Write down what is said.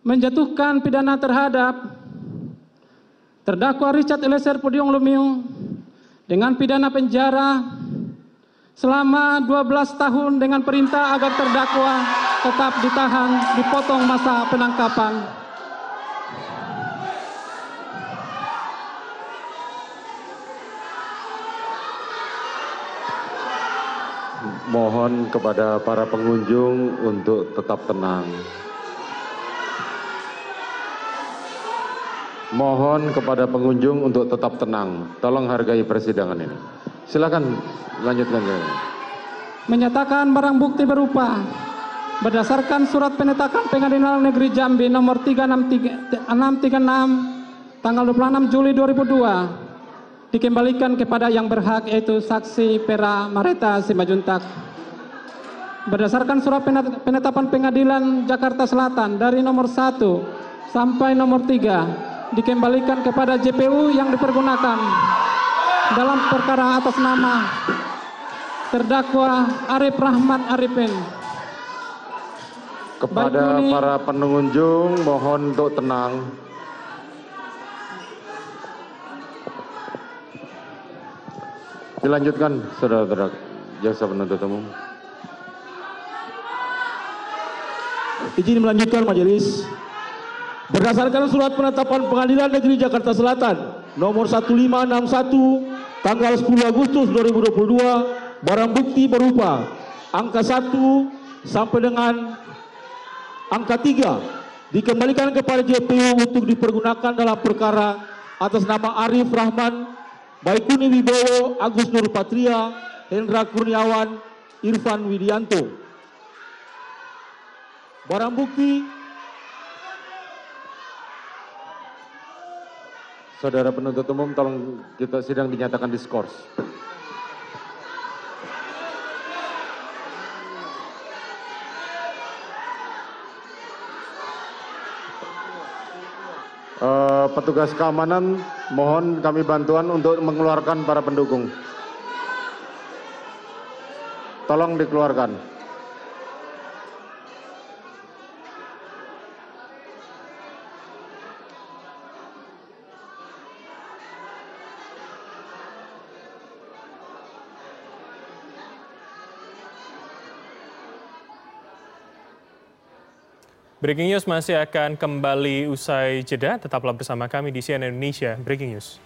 menjatuhkan pidana terhadap terdakwa Richard Eliezer Pudium Lumiu dengan pidana penjara selama 12 tahun dengan perintah agar terdakwa tetap ditahan dipotong masa penangkapan. Mohon kepada para pengunjung untuk tetap tenang. Mohon kepada pengunjung untuk tetap tenang. Tolong hargai persidangan ini. Silakan lanjutkan. Menyatakan barang bukti berupa berdasarkan surat penetapan Pengadilan Negeri Jambi nomor 3636 tanggal 26 Juli 2002 dikembalikan kepada yang berhak yaitu saksi Pera Mareta Simajuntak. Berdasarkan surat penetapan Pengadilan Jakarta Selatan dari nomor 1 sampai nomor 3 dikembalikan kepada JPU yang dipergunakan dalam perkara atas nama terdakwa Arif Rahmat Arifin. Kepada ini- para pengunjung mohon untuk tenang. Dilanjutkan, saudara-saudara jaksa penuntut umum. Izin melanjutkan majelis. Berdasarkan surat penetapan Pengadilan Negeri Jakarta Selatan nomor 1561 tanggal 10 Agustus 2022 barang bukti berupa angka 1 sampai dengan angka 3 dikembalikan kepada JPU untuk dipergunakan dalam perkara atas nama Arif Rahman, Baikuni Wibowo, Agus Nur Patria, Hendra Kurniawan, Irfan Widianto. Barang bukti Saudara penuntut umum tolong kita sidang dinyatakan diskors. Eh, petugas keamanan mohon kami bantuan untuk mengeluarkan para pendukung. Tolong dikeluarkan. Breaking News masih akan kembali usai jeda. Tetaplah bersama kami di CNN Indonesia Breaking News.